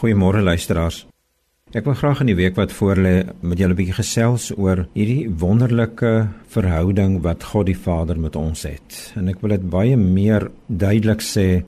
Goeiemôre luisteraars. Ek wil graag in die week wat voorlê met julle 'n bietjie gesels oor hierdie wonderlike verhouding wat God die Vader met ons het. En ek wil dit baie meer duidelik sê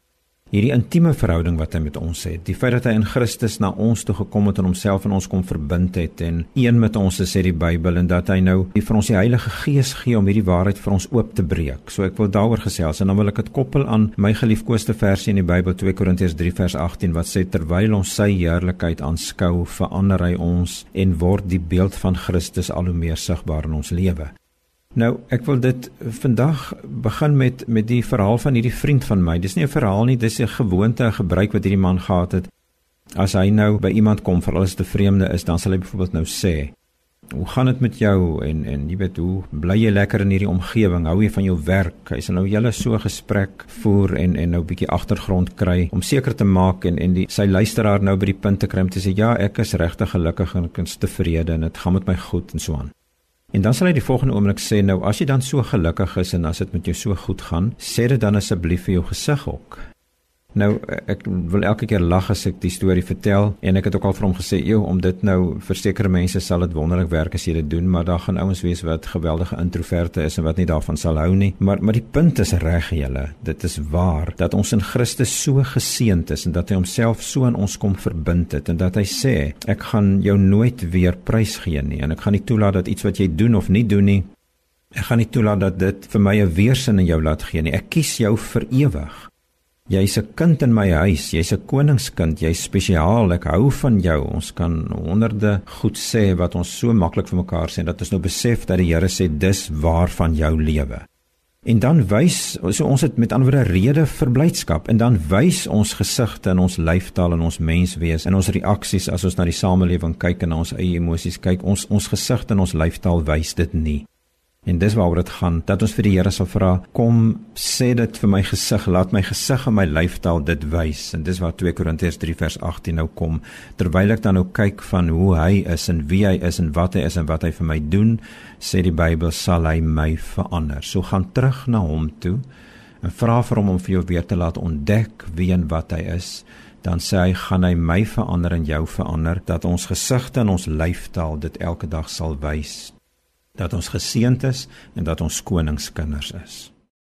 hierdie intieme verhouding wat hy met ons het. Die feit dat hy in Christus na ons toe gekom het en homself in ons kom verbind het en een met ons is, sê die Bybel en dat hy nou vir ons die Heilige Gees gee om hierdie waarheid vir ons oop te breek. So ek wil daaroor gesels en dan wil ek dit koppel aan my geliefkoeste versie in die Bybel 2 Korintiërs 3 vers 18 wat sê terwyl ons sy heerlikheid aanskou, verander hy ons en word die beeld van Christus al hoe meer sigbaar in ons lewe. Nou, ek wil dit vandag begin met met die verhaal van hierdie vriend van my. Dis nie 'n verhaal nie, dis 'n gewoonte, 'n gebruik wat hierdie man gehad het. As hy nou by iemand kom vir alles te vreemde is, dan sal hy byvoorbeeld nou sê: "Hoe gaan dit met jou?" en en jy weet hoe bly jy lekker in hierdie omgewing? Hou jy van jou werk? Hy sal nou julle so gesprek voer en en nou 'n bietjie agtergrond kry om seker te maak en en die sy luisteraar nou by die punt te kry om te sê: "Ja, ek is regtig gelukkig en ek is tevrede en dit gaan met my goed en so aan." En dan sal hy die volgende oomblik sê nou as jy dan so gelukkig is en as dit met jou so goed gaan, sê dit dan asseblief vir jou gesig ook. Nou ek wil elke keer lag as ek die storie vertel en ek het ook al vir hom gesê, "Joe, om dit nou vir sekere mense sal dit wonderlik werk as jy dit doen, maar daar gaan ouens wees wat geweldige introverte is en wat nie daarvan sal hou nie." Maar maar die punt is reg julle. Dit is waar dat ons in Christus so geseënd is en dat hy homself so aan ons kom verbind het en dat hy sê, "Ek gaan jou nooit weer prysgee nie en ek gaan nie toelaat dat iets wat jy doen of nie doen nie Ek gaan nie toelaat dat dit vir my 'n weerstand in jou laat gee nie. Ek kies jou vir ewig. Jy's 'n kind in my huis, jy's 'n koningskind, jy's spesiaal. Ek hou van jou. Ons kan honderde goed sê wat ons so maklik vir mekaar sê dat ons nou besef dat die Here sê dis waar van jou lewe. En dan wys so ons het met ander woorde rede vir blydskap en dan wys ons gesigte en ons lyfstaal en ons menswees en ons reaksies as ons na die samelewing kyk en na ons eie emosies kyk ons ons gesigte en ons lyfstaal wys dit nie. En dis waaroor dit gaan dat ons vir die Here sal vra, kom sê dit vir my gesig, laat my gesig en my lyfstaal dit wys. En dis waar 2 Korintiërs 3 vers 18 nou kom. Terwyl ek dan nou kyk van hoe hy is en wie hy is en wat hy is en wat hy vir my doen, sê die Bybel sal hy my verander. So gaan terug na hom toe en vra vir hom om vir jou weer te laat ontdek wie en wat hy is. Dan sê hy gaan hy my verander en jou verander dat ons gesigte en ons lyfstaal dit elke dag sal wys dat ons geseënd is en dat ons koningskinders is.